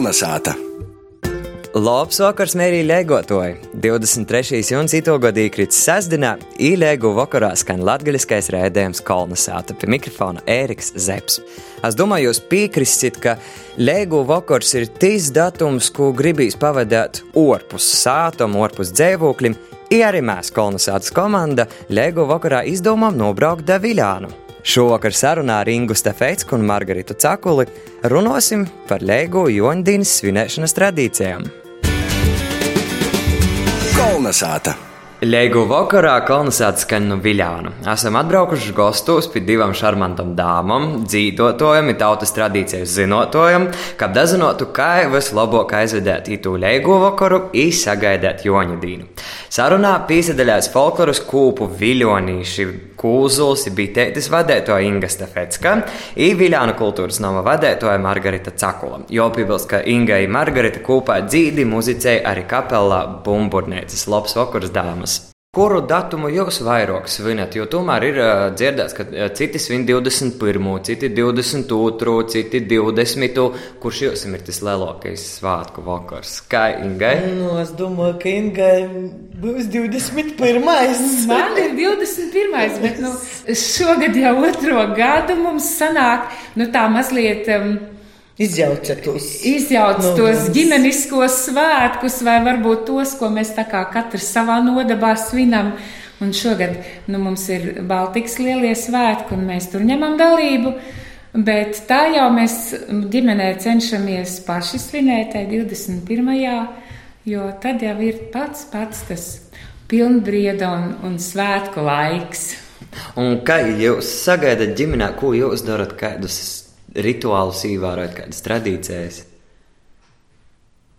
Kolnesāta! Labs vakars, mērī lēgotoji! 23. jūnijas itogodī krits sestdienā, īlēgu vakarā skan latgaļiskais rēdējums Kolnesāta pie mikrofona Ēriks Zeps. Es domāju, jūs piekristit, ka lēgu vakars ir tis datums, ko gribīs pavadēt orpus sātam, orpus dzēvoklim, I arī mēs, Kolnesātas komanda, lēgu vakarā izdomām nobraukt Daviļānu. Šovakar sarunā ar Ingu Stefēcku un Margaritu Cakuli runāsim par Lēgu Joņdīnas svinēšanas tradīcijām. Kolnesāta! Lēgu vakarā kolonizācija skan no Viļāna. Esam atbraukuši gastos pie divām šarmantam dāmām, dzīvotājiem, tautas tradīcijas zinotājiem, kā dazinotu, kā vislabāk aizvedēt ītu lēgu vakaru un sagaidāt Joņa dīnu. Sarunā piesaistījās folkloras kūpu viļonīši, kūzuls bija tētis vadētoja Inga Stefetska, un Viļāna kultūras nama vadētoja Margarita Cakula. Jo piebilst, ka Inga un Margarita kopā dzīdi muzicēja arī kapelā Bumburnēcis Labs vakars dāmas. Kuru datumu jūs vairāk svinat? Jo tomēr ir uh, dzirdēts, ka uh, citi svin 21, citi 22, citi 20. Kurš jums ir tas lielākais svētku vakars? Kā Ingai? Nu, es domāju, ka Ingai būs 21. Man ir 21. bet nu, šogad jau otro gadu mums sanāk nu, tā mazliet. Um, Izjaucat tos, Izjauc no, tos ģimeniskos svētkus, vai varbūt tos, ko mēs tā kā katrs savā nodabā svinam. Un šogad nu, mums ir Baltikas lielie svētki, un mēs tur ņemam dalību. Bet tā jau mēs ģimenē cenšamies paši svinēt 21. jo tad jau ir pats pats tas pilnbrieda un, un svētku laiks. Un kā jūs sagaidat ģimenē, ko jūs darat, kādus rituālus ievērot, kādas tradīcijas?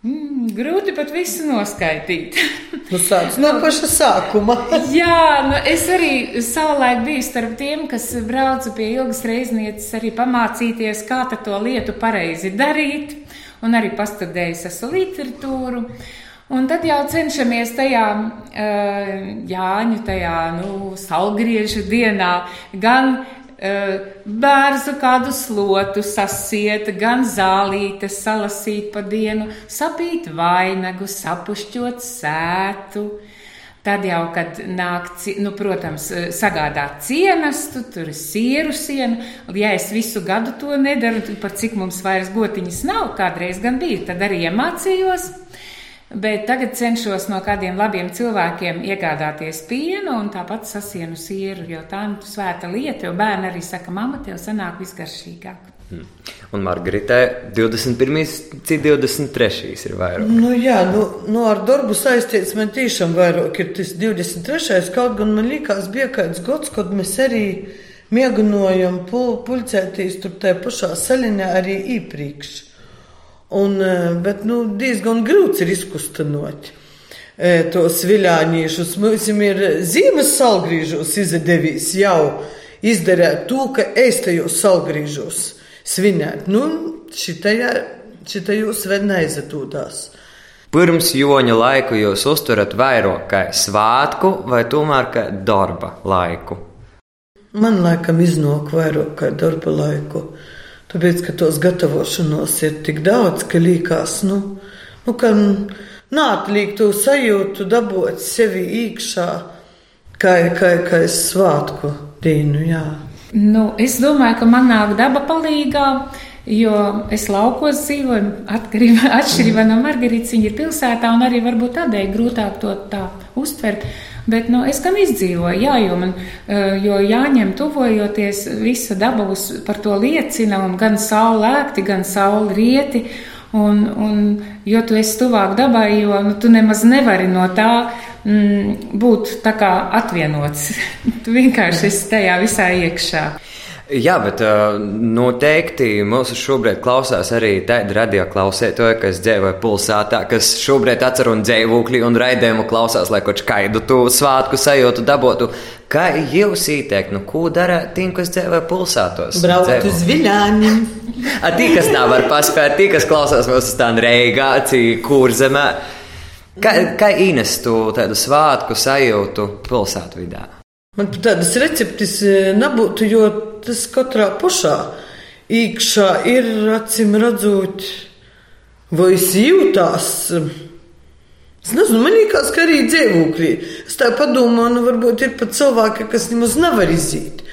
Mm, grūti pat visu noskaidrot. nu, sāc no paša sākuma. Jā, nu es arī savulaik biju starp tiem, kas brauca pie ilgas reiznieces, arī pamācīties, kā to lietu pareizi darīt, un arī pastudējis esmu literatūru. Un tad jau cenšamies tajā uh, Jāņu, tajā nu, salgriežu dienā gan bērnu kādu slotu sasiet, gan zālīte salasīt pa dienu, sapīt vainagu, sapušķot sētu. Tad jau, kad nāk, nu, protams, sagādāt cienastu, tur ir sieru siena. Ja es visu gadu to nedaru, tad par cik mums vairs gotiņas nav, kādreiz gan bija, tad arī iemācījos. Bet tagad cenšos no kādiem labiem cilvēkiem iegādāties pienu un tāpat sasienu sieru, jo tā ir svēta lieta. Jo bērni arī saka, mamma, tev sanāk visgaršīgāk. Hmm. Un Margarita 21. cik 23. ir vairāk. Nu, jā, nu, nu ar darbu saistīts man tiešām vairāk ir tas 23. Kaut gan man likās bija kāds gads, kad mēs arī mēģinājām pulcēties tur tajā pašā saļinē arī iepriekš. Un, e, bet nu, diezgan grūts ir izkustinot e, tos viļāņiešus. Mums ir zīmes salgrīžos izdevies jau izdarīt to, ka es tajos salgrīžos svinēt. Nu, šitajā, šitajos vēl neizatūdās. Pirms joņa laiku jūs uzturat vairāk kā svātku vai tomēr kā darba laiku? Man laikam iznāk vairāk kā darba laiku. Tāpēc, ka tos gatavošanos ir tik daudz, ka liekas, nu, nu ka nātlīgi to sajūtu dabūt sevi iekšā, kā, kā, kā es svātku dienu, jā. Nu, es domāju, ka man nāk daba palīgā, jo es laukos dzīvoju, atšķirībā no Margaritas, viņa ir pilsētā, un arī varbūt tādēļ grūtāk to tā uztvert. Bet nu, es gan izdzīvoju, jā, jo, man, eh, jo jāņem tuvojoties, visa daba par to liecina, un gan saule lēkti, gan saule rieti. Un, un, jo tu esi tuvāk dabai, jo nu, tu nemaz nevari no tā mm, būt tā kā atvienots. tu vienkārši esi tajā visā iekšā. Jā, bet uh, noteikti mūsu šobrīd klausās arī tādi radio klausētāji, kas dzīvoja pulsātā, kas šobrīd atcer un dzīvokļi un raidījumu klausās, lai kaut kādu to svātku sajūtu dabūtu. Kā jūs ieteikt, nu, ko dara tiem, kas dzīvoja pulsātos? Braukt dzīvo. uz viļāņiem. A tī, kas nav var paspēt, tī, kas klausās mūsu stānu reigā, kurzemē. Kā, kā īnestu tādu svātku sajūtu pilsētu vidē? Man tādas receptes nebūtu, jo tas katrā pušā iekšā ir acīm redzot vai es jūtās. Es nezinu, man liekas, ka arī dzīvoklī. Es tā padomāju, nu, varbūt ir pat cilvēki, kas nemaz nevar iziet.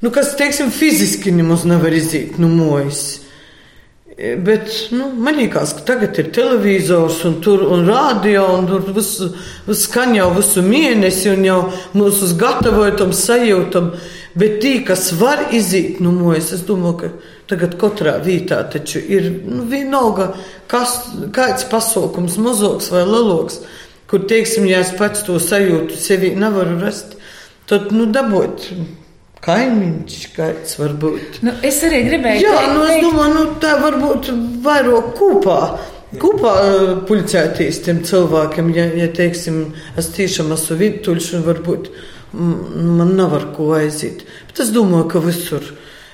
Nu, kas, teiksim, fiziski nemaz nevar iziet no nu, mojas. Bet nu, man liekas, ka tagad ir televizors un, tur, un rādio, un tur visu, visu skan jau visu mēnesi, un jau mūsu gatavoja tam sajūtam. Bet tie, kas var iziet no mojas, es domāju, ka tagad katrā vietā taču ir nu, vienalga, kas, kāds pasaukums, mazāks vai lielāks, kur, teiksim, ja es pats to sajūtu sevi nevaru rast, tad, nu, dabūt kaimiņš, kāds var būt. Nu, es arī gribēju Jā, nu, es domāju, nu, tā varbūt vairāk kopā. Kopā uh, pulcēties tiem cilvēkiem, ja, ja teiksim, es tiešām esmu vidtuļš un varbūt man nav ar ko aiziet. Bet es domāju, ka visur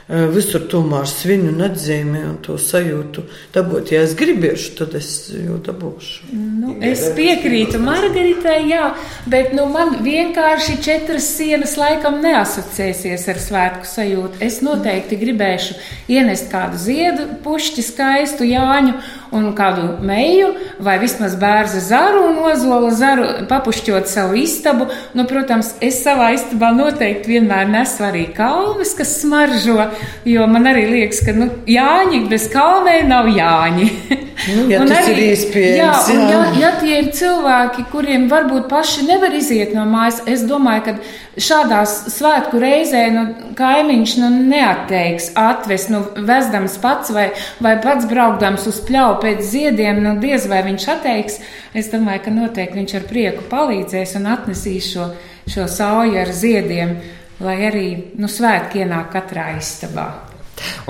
Eh, visur tomēr svinu un atzīmē un to sajūtu dabūt. Ja es gribēšu, tad es jau dabūšu. Nu, es piekrītu Margaritai, jā, bet nu, man vienkārši četras sienas laikam neasociēsies ar svētku sajūtu. Es noteikti gribēšu ienest kādu ziedu, pušķi skaistu Jāņu un kādu meiju, vai vismaz bērza zaru un ozola zaru, papušķot savu istabu. Nu, protams, es savā istabā noteikti vienmēr nesu arī kalvis, kas smaržo, jo man arī liekas, ka nu, Jāņi bez kalnē nav Jāņi. Nu, ja tas arī, ir iespējams. Jā, jā. Ja, ja tie ir cilvēki, kuriem varbūt paši nevar iziet no mājas, es domāju, ka šādās svētku reizē nu, kaimiņš nu, neatteiks atvest, nu, vezdams pats vai, vai pats braukdams uz pļauju pēc ziediem, nu, diez vai viņš atteiks. Es domāju, ka noteikti viņš ar prieku palīdzēs un atnesīs šo, šo sauju ar ziediem, lai arī nu, svētki ienāk katrā istabā.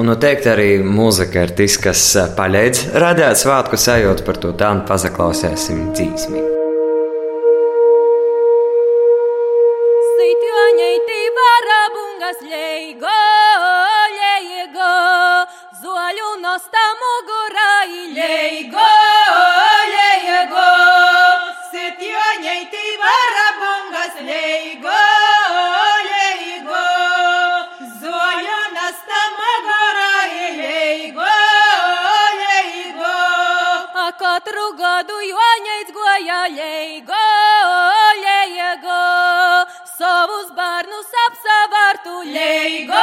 Un noteikti arī mūzika ir tas, kas palīdz radīt svētku sajūtu par to tādu pazaklausēsim dzīsmi. katru gadu joņaic goja ļeigo, ļeigo, savus bērnus apsavartu ļeigo.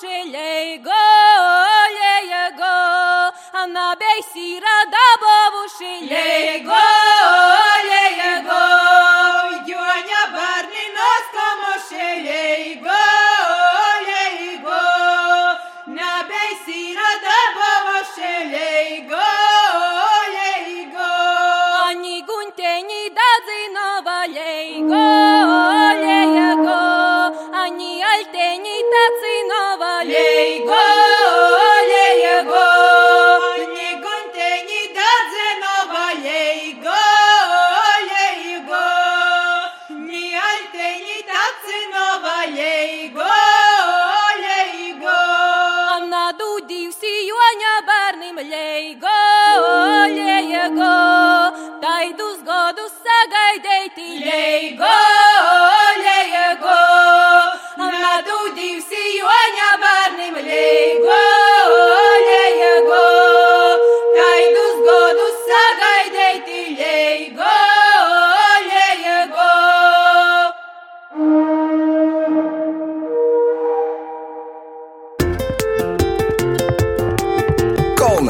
shele go ye go ana be sira da bo shele go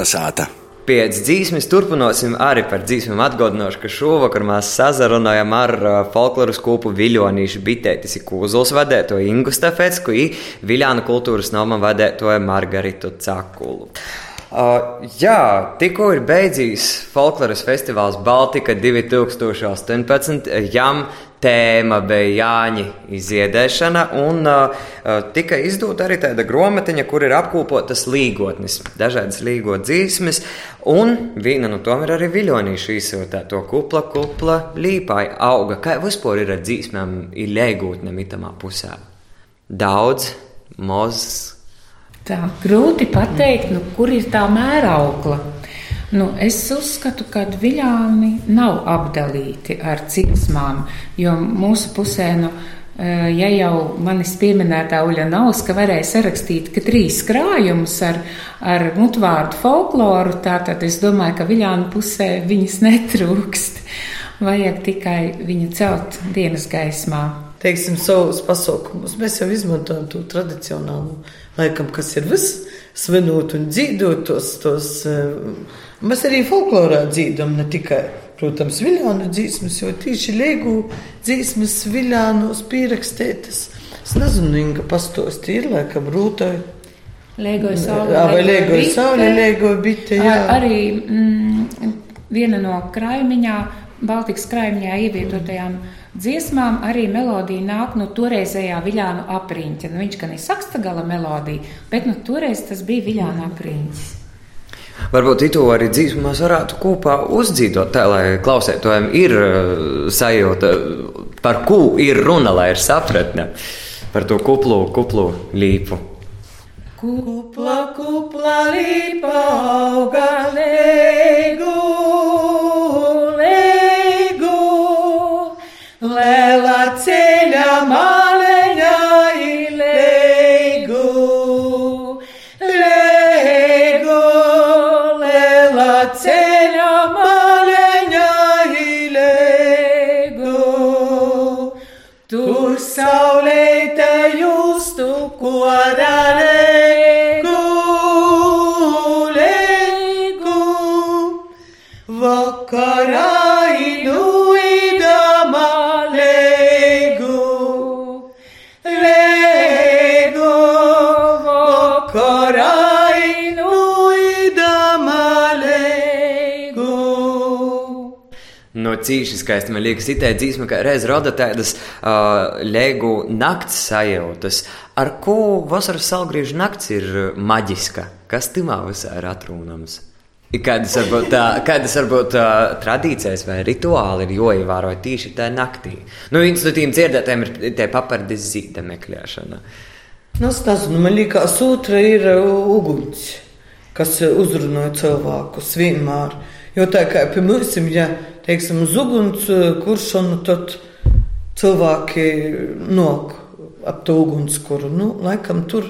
Kalnasāta. Pēc dzīsmes turpināsim arī par dzīsmēm. Atgādināšu, ka šovakar mēs sazarunājam ar uh, folkloras kūpu viļonīšu bitētis Kūzuls vadēto Ingu Stafetsku un Viļānu kultūras nama vadēto Margaritu Cakulu. Uh, jā, tikko ir beidzies folkloras festivāls Baltika 2018. Jām tēma bija Jāņa izdziedēšana, un uh, tika izdota arī tāda grāmatiņa, kur ir apkopotas līgotnes, dažādas līgot dzīsmes, un viena no tām ir arī viļonīša izsūtā to kupla, kupla, līpāja auga. Kā vispār ir ar dzīsmēm, ir lēgūtnēm itamā pusē? Daudz, maz. Tā grūti pateikt, nu, kur ir tā mēraukla. Nu, es uzskatu, ka viļāni nav apdalīti ar ciksmām, jo mūsu pusē, nu, eh, ja jau manis pieminētā Uļa Nauska varēja sarakstīt trīs krājumus ar, ar mutvārdu folkloru, tātad es domāju, ka viļānu pusē viņas netrūkst. Vajag tikai viņu celt dienas gaismā. Teiksim, savus pasaukumus. Mēs jau izmantojam to tradicionālo, laikam, kas ir viss, svinot un dzīvot tos. tos uh, Mēs arī folklorā dzīvojam, ne tikai, protams, viļānu dzīsmas, jo tīši liegu dzīsmas viļānos pierakstītas. Es nezinu, Inga pastosti ir, laikam, rūtai. Lēgoja saule. Jā, vai lēgoja saule, lēgoja bite, jā. Arī mm, viena no kraimiņā, Baltikas kraimiņā ievietotajām dziesmām arī melodija nāk no toreizējā viļānu apriņķa. Nu, viņš gan ir sakstagala melodija, bet nu toreiz tas bija viļānu apriņķis. Varbūt itu arī dzīsmās varētu kopā uzdzīvot, tā lai klausētājiem ir uh, sajūta, par ko ir runa, lai ir sapratne par to kuplu, kuplu līpu. Kupla, kupla līpa auga lēgu, lēgu, lēla ceļa maleņā Kara No cīņas skaisti man liekas, itē dzīsma, ka reiz rada tādas uh, lēgu nakts sajūtas. Ar ko vasaras salgriežu nakts ir maģiska? Kas timā visā ir atrunams? Ir Kādas varbūt, tā, kādas varbūt uh, tradīcijas vai rituāli ir jāievēro tieši tajā naktī? Nu, viens no tiem dzirdētājiem ir tie papardes zīta meklēšana. Nu, es nezinu, man liekas, otra ir uh, uguns, kas uh, uzrunāja cilvēkus vienmēr. Jo tā kā pie mums, ja teiksim, uz uguns uh, kuršanu, tad cilvēki nok ap to ugunskura. Nu, laikam tur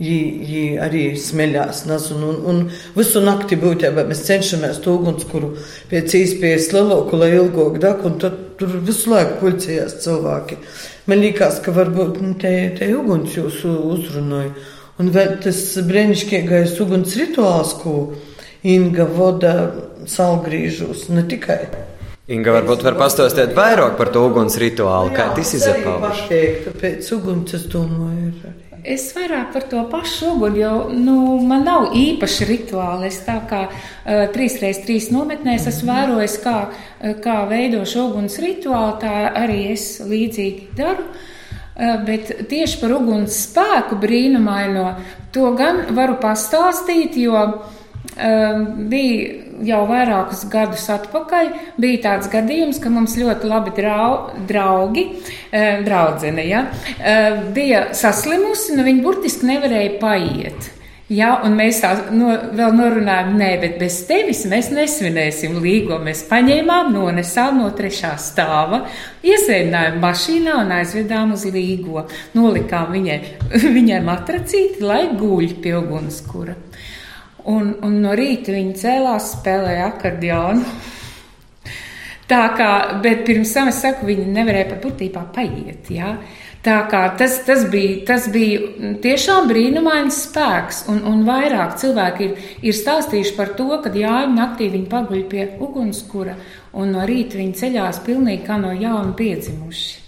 viņi arī smeļās. Nezinu, un, un visu nakti būtībā mēs cenšamies to ugunskuru pēc iespējas lielāku, lai ilgāk deg, un tad tur visu laiku pulcējās cilvēki. Man liekas, ka varbūt nu, te, te uguns jūs uzrunāja. Un vēl tas brīnišķīgais uguns rituāls, ko Inga vada salgrīžos, ne tikai. Inga varbūt var pastāstīt vairāk par to uguns rituālu, kā tas izpaužas. Pēc uguns, es domāju, ir arī. Es vairāk par to pašu uguni, jo nu, man nav īpaši rituāli. Es tā kā uh, trīs reizes trīs nometnēs esmu vērojis, kā, uh, kā veido šo uguns rituālu, tā arī es līdzīgi daru. Uh, bet tieši par uguns spēku brīnumaino to gan varu pastāstīt, jo uh, bija jau vairākus gadus atpakaļ bija tāds gadījums, ka mums ļoti labi drau, draugi, eh, draudzene, ja, eh, bija saslimusi, nu viņi burtiski nevarēja paiet. Jā, un mēs tā no, vēl norunājām, nē, bet bez tevis mēs nesvinēsim līgo. Mēs paņēmām, nonesām no trešā stāva, iesēdinājām mašīnā un aizvedām uz līgo. Nolikām viņai, viņai matracīti, lai guļ pie ugunskura. Un, un no rīta viņa cēlās, spēlēja akordionu. Tā kā, bet pirms tam es saku, viņi nevarēja pat būtībā paiet. Ja? Tā kā tas, tas, bija, tas bija tiešām brīnumains spēks, un, un vairāk cilvēki ir, ir stāstījuši par to, ka jāņem naktī viņi paguļ pie ugunskura, un no rīta viņi ceļās pilnīgi kā no jauna piedzimuši.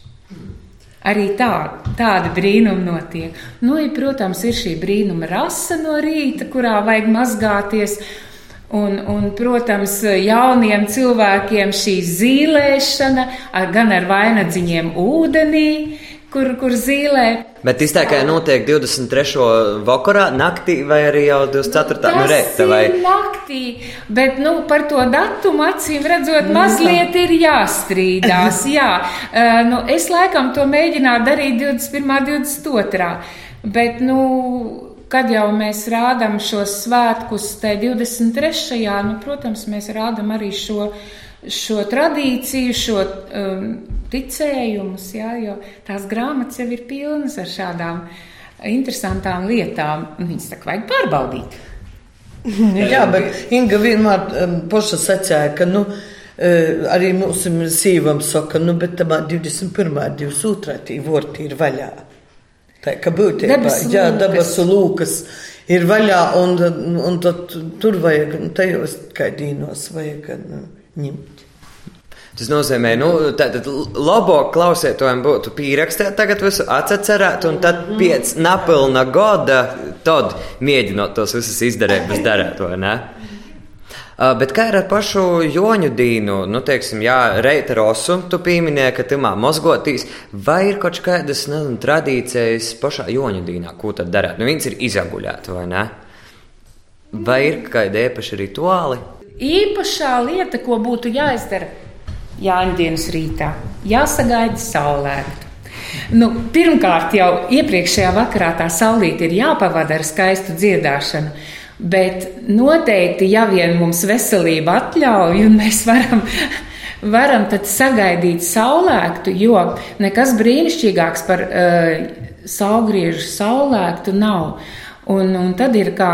Arī tā, tādi brīnumi notiek. Nu, ja, protams, ir šī brīnuma rasa no rīta, kurā vajag mazgāties. Un, un, protams, jauniem cilvēkiem šī zīlēšana, gan ar vainagdziņiem ūdenī, kur, kur zīlē. Bet izteikai notiek 23. vakarā, naktī vai arī jau 24. Nu, rīta? Vai... Naktī, bet nu, par to datumu acīm redzot, mazliet ir jāstrīdās. Jā, uh, nu, es laikam to mēģināju darīt 21. 22. Bet, nu, kad jau mēs rādām šos svētkus, te 23. Nu, protams, mēs rādām arī šo, šo tradīciju, šo um, ticējumus, jā, jo tās grāmatas jau ir pilnas ar šādām interesantām lietām. Viņas tā kā vajag pārbaudīt. Jā, bet Inga vienmēr um, paša sacīja, ka, nu, arī mūsu sīvam saka, nu, bet tamā 21. 22. tī vorti ir vaļā. Tā kā būtībā, Debesu jā, lūkas. debesu lūkas ir vaļā, un, un tad tur vajag, un tajos kaidīnos vajag nu, ņemt. Tas nozīmē, nu, tātad labāk klausētājiem būtu pierakstīt, tagad visu atcerēt, un tad pēc napilna gada tad mēģinot tos visus izdarīt, darīt, vai ne? Uh, bet kā ir ar pašu joņu dīnu? Nu, teiksim, jā, reita rosu, tu pieminēji, ka timā mozgotīs, vai ir kaut kādas, nezinu, tradīcijas pašā joņu dīnā, ko tad darāt? Nu, viens ir izaguļēt, vai ne? Vai ir kādi īpaši rituāli? Īpašā lieta, ko būtu jāizdara Jāņdienas rītā, jāsagaida saulēkta. Nu, pirmkārt, jau iepriekšējā vakarā tā saulīte ir jāpavada ar skaistu dziedāšanu. Bet noteikti, ja vien mums veselība atļauj, un mēs varam, varam sagaidīt saulēktu, jo nekas brīnišķīgāks par uh, saulgriežu saulēktu nav. Un, un tad ir kā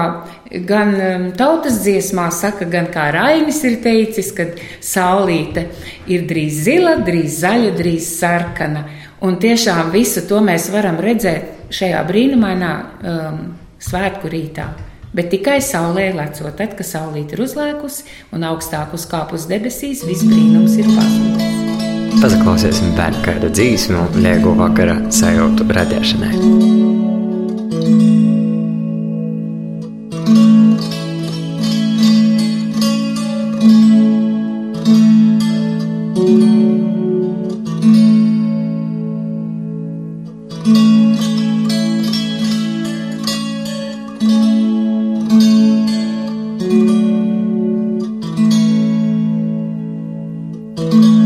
gan um, tautas dziesmā, saka, gan kā Rainis ir teicis, ka saulīte ir drīz zila, drīz zaļa, drīz sarkana. Un tiešām visu to mēs varam redzēt šajā brīnumainā um, svētku rītā. Bet tikai saulē lecot, tad, kad saulīte ir uzlēkusi un augstāk uzkāpus debesīs, viss brīnums ir pazudis. Paklausīsim bērnu kādu dzīsmu, liego vakara sajūtu radīšanai. you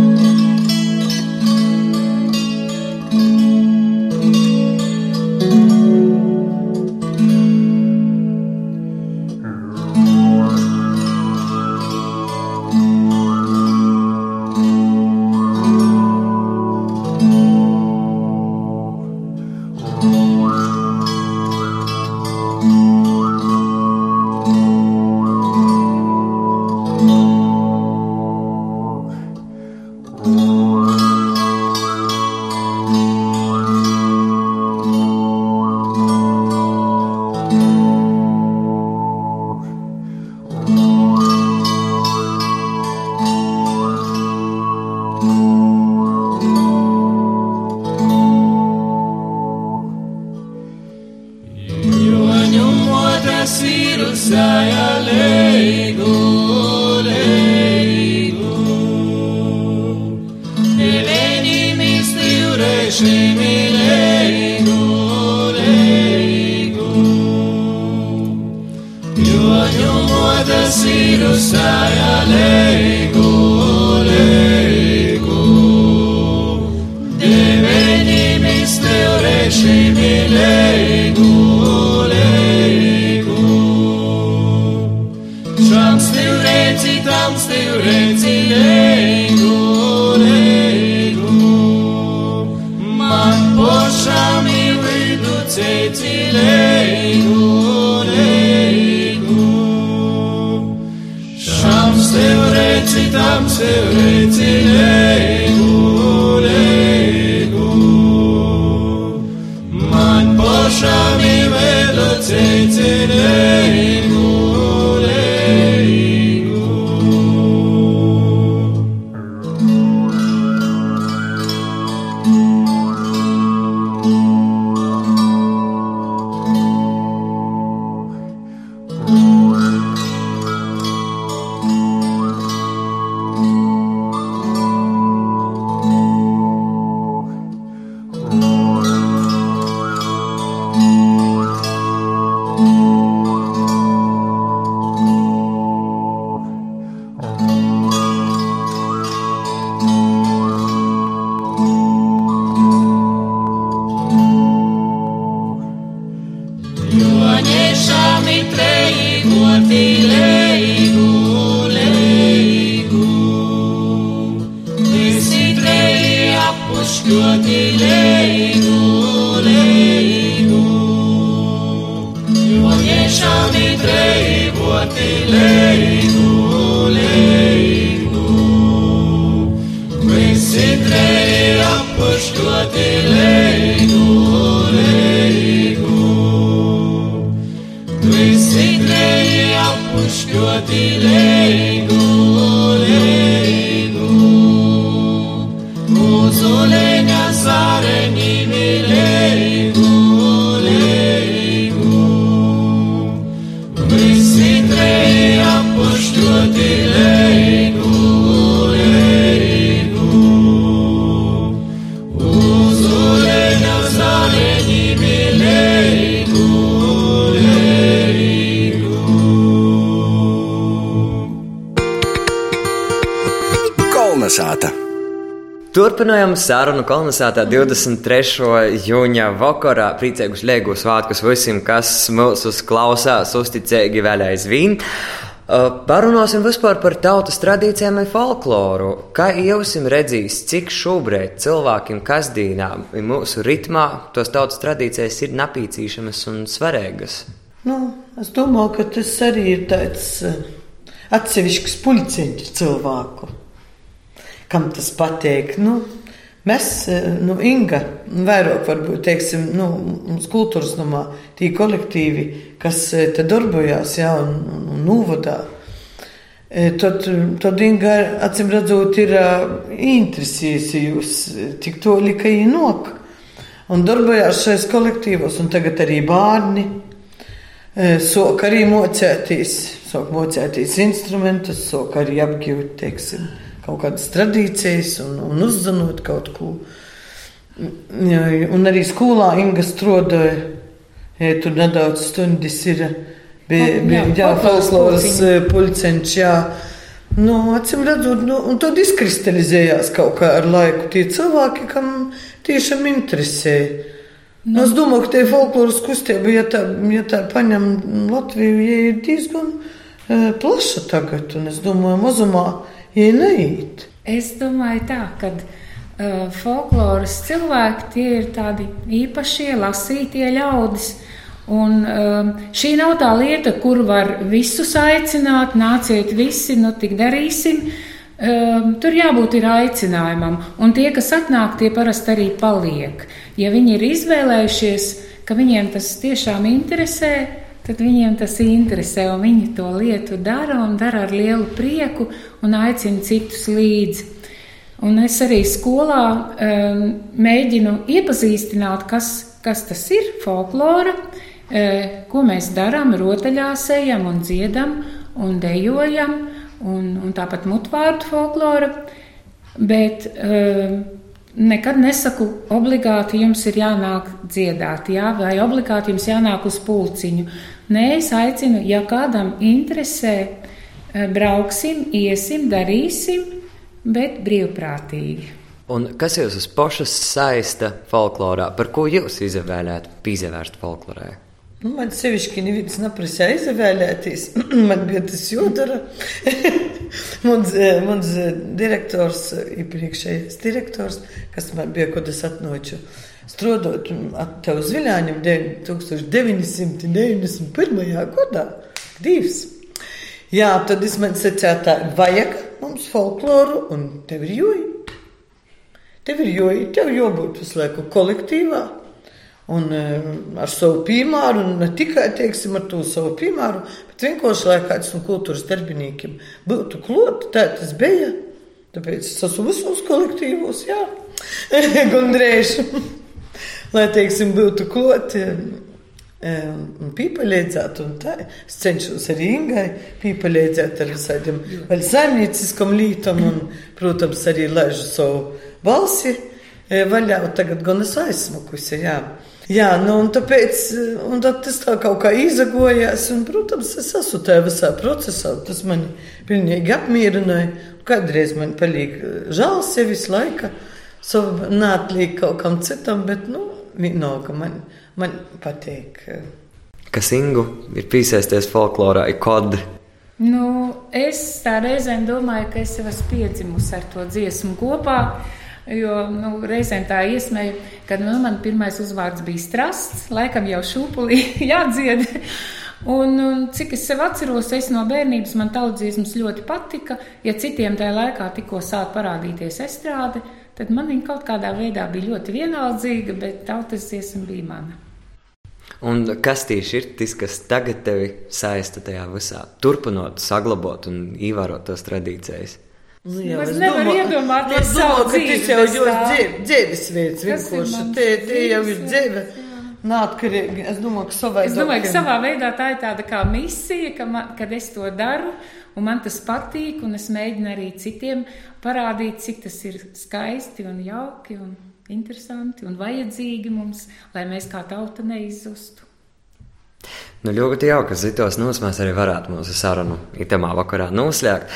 Kolnesāta! Turpinājām sarunu kolonizētā 23. jūņa vakarā. Priecīgus Liegu svētkus visiem, kas mūsu klausās, uzticīgi vēl aizvien. Uh, Parunāsim vispār par tautas tradīcijām un folkloru. Kā jūs redzīs, cik šobrīd cilvēkiem kasdīnā, mūsu ritmā, tos tautas tradīcijas ir napīcīšamas un svarīgas? Nu, es domāju, ka tas arī ir tāds eh, atsevišķs puliceņš cilvēku, kam tas patīk. Nu, mēs, eh, nu, Inga, vairāk varbūt, teiksim, nu, mums kultūras nomā tī kolektīvi, kas eh, te darbojās, jā, un, un, novadā. E, Tad, tad Inga, acīm redzot, ir interesējusi jūs tik toli, ka viņa nok. Un darbojās šais kolektīvos, un tagad arī bērni. Sāk arī mocēties, sāk mocēties instrumentus, sāk arī apgūt, teiksim, kaut kādas tradīcijas un, un uzzinot kaut ko. Un arī skolā Inga strādāja, ja tur nedaudz stundas ir, bija, bija jā, folkloras pulceņš, jā. Nu, acīm redzot, nu, un tad izkristalizējās kaut kā ar laiku tie cilvēki, kam tiešām interesēja. Nu, es domāju, ka tie folkloras kustība, ja tā, ja tā paņem Latviju, ja ir diezgan uh, plaša tagad, un es domāju, mazumā, neiet. Es domāju tā, ka uh, folkloras cilvēki tie ir tādi īpašie, lasītie ļaudis. Un, um, šī nav tā lieta, kur var visus aicināt, nāciet visi, nu tik darīsim. Um, tur jābūt ir aicinājumam, un tie, kas atnāk, tie parasti arī paliek. Ja viņi ir izvēlējušies, ka viņiem tas tiešām interesē, tad viņiem tas interesē, un viņi to lietu dara un dara ar lielu prieku un aicina citus līdzi. Un es arī skolā um, mēģinu iepazīstināt, kas, kas tas ir folklora, e, ko mēs darām, rotaļās ejam un dziedam un dejojam, un, un tāpat mutvārdu folklora. Bet um, nekad nesaku, obligāti jums ir jānāk dziedāt, jā, vai obligāti jums jānāk uz pulciņu. Nē, es aicinu, ja kādam interesē, e, brauksim, iesim, darīsim, bet brīvprātīgi. Un kas jūs uz pašas saista folklorā? Par ko jūs izvēlējāt, piezavērst folklorē? Nu, man sevišķi neviens neprasīja izvēlēties. man bija tas jādara. mans, eh, mans eh, direktors, iepriekšējais direktors, kas man bija, kad es atnoču strādāt tev uz Viļāņiem 1991. gadā. Divs. Jā, tad es man secēju tā, vajag mums folkloru, un tev ir joji. Tev ir joji, tev jābūt visu laiku kolektīvā. Un um, ar savu piemēru, ne tikai teiksim, ar to savu piemēru, bet vienkārši, lai kāds no kultūras darbiniekiem būtu klāt, tā tas bija. Tāpēc es esmu visos kolektīvos, jā, gandrīz. Lai, teiksim, būtu klāt un pīpaļiedzēt, un tā es cenšos arī Ingai pīpaļiedzēt ar visādiem vēl saimnieciskam lītam, un, protams, arī laižu savu balsi vaļā, un tagad gan es aizsmukusi, jā. Jā, nu, un tāpēc un tas tā kaut kā izagojās, un, protams, es esmu tajā visā procesā, tas mani pilnīgi apmierināja. Kādreiz man palīk žēl sevis laika, savu nātlīgi kaut kam citam, bet, nu, vienalga man, man patīk. Kas Ingu ir piesaisties folklorā, ir kodi? Nu, es tā reizēm domāju, ka es jau esmu piedzimusi ar to dziesmu kopā. Jo nu, reizēm tā iesmēja, kad nu, man pirmais uzvārds bija strasts, laikam jau šūpulī jādzied. Un, un cik es sev atceros, es no bērnības man tautsdziesmas ļoti patika. Ja citiem tajā laikā tikko sāk parādīties estrāde, tad man viņa kaut kādā veidā bija ļoti vienaldzīga, bet tautas dziesma bija mana. Un kas tieši ir tas, kas tagad tevi saista tajā visā, turpinot, saglabāt un ievērot tos tradīcijas? Nu, jā, Es es nevaru domāju- iedomāties nu, ka tas jau ir dzīves veids vienkārši. te jau ir dzīves. Neatkarīgi. Es domāju, ka savai Es domāju, ka savā veidā tā ir tāda kā misija, ka man, kad es to daru, un man tas patīk, un es mēģinu arī citiem parādīt, cik tas ir skaisti un jauki un interesanti un vajadzīgi mums, lai mēs kā tauta neizzustu. Nu, ļoti jauki, ka Zitos nūs mēs arī varētu mūsu sarunu itamā vakarā noslēgt.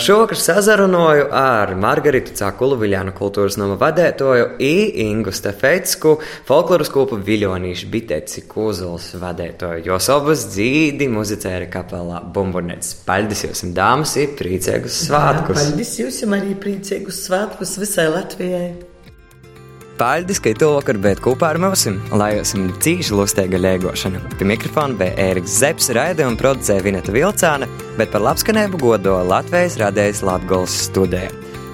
Šovakar sazarunāju ar Margaritu Cakulu, Viljānu kultūras nama vadētoju, I Ingu Stefetsku, folkloras kūpu Viļonīšu biteci Kūzuls vadētoju, jo sobas dzīdi muzicēri kapelā Bumburnets. Paldies jums, dāmas, ir priecīgus svētkus! Paldies jums arī priecīgus svētkus visai Latvijai. Paldies, ka tu vakar bijāt kopā ar mums, lai jums ir cīņa lustēga lēgošana. Pie mikrofona bija Ēriks Zepsi, raidījumu producēja Vineta Vilcāna, bet par labskanību godo Latvijas radējas Latgols studē.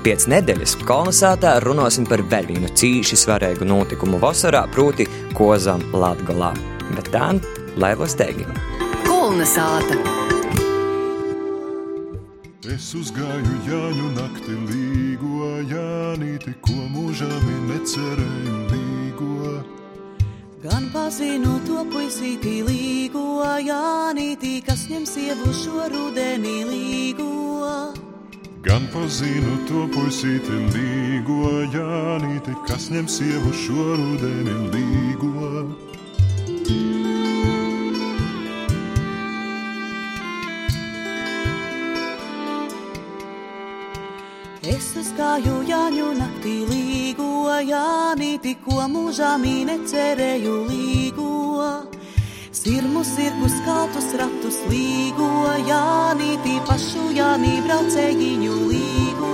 Pēc nedēļas kolonizētā runāsim par vēl vienu cīņu svarīgu notikumu vasarā, proti, kozām Latgolā. Bet tā, lai lustēgi! Kolnesāta! Es uzgāju Jāņu nakti līgo, Jānīti, ko mūžām necerēju līgo. Gan pazinu to puisīti līgo, Jānītī, kas ņem sievu šo rudenī līgo. Gan pazinu to puisīti līgo, Jānīti, kas ņem sievu šo rudeni līgo. Es uzgāju Jāņu naktī līgo, Jānītī, ko mūžām necerēju līgo. Sirmu sirgus kaltus ratus līgo, Jānītī, pašu Jānī braucējiņu līgo.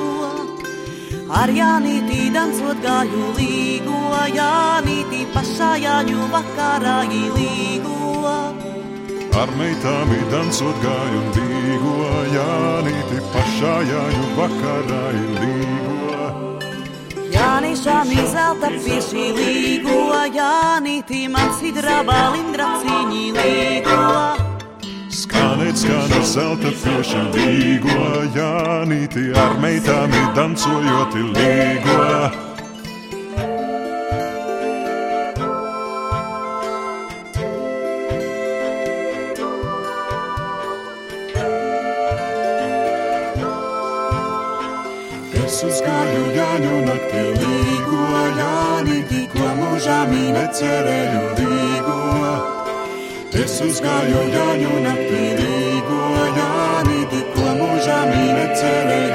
Ar Jānītī dansot gāju līgo, Jānītī, pašā Jāņu vakarā līgo. Ar meitām dansot gāju un līgo, Jānīti, pašā Jāņu vakarā līgo. Jānišām zelta pieši līgo, Jānītī man sidrabā lindra cīņī līgo. Skanēt, skanēt, zelta fieša līgo, Jānīti, ar meitām dansojot līgo. necerēju dīgo. Es uzgāju jaunu naktī dīgo, jāni tikko mūžā mīnecerēju.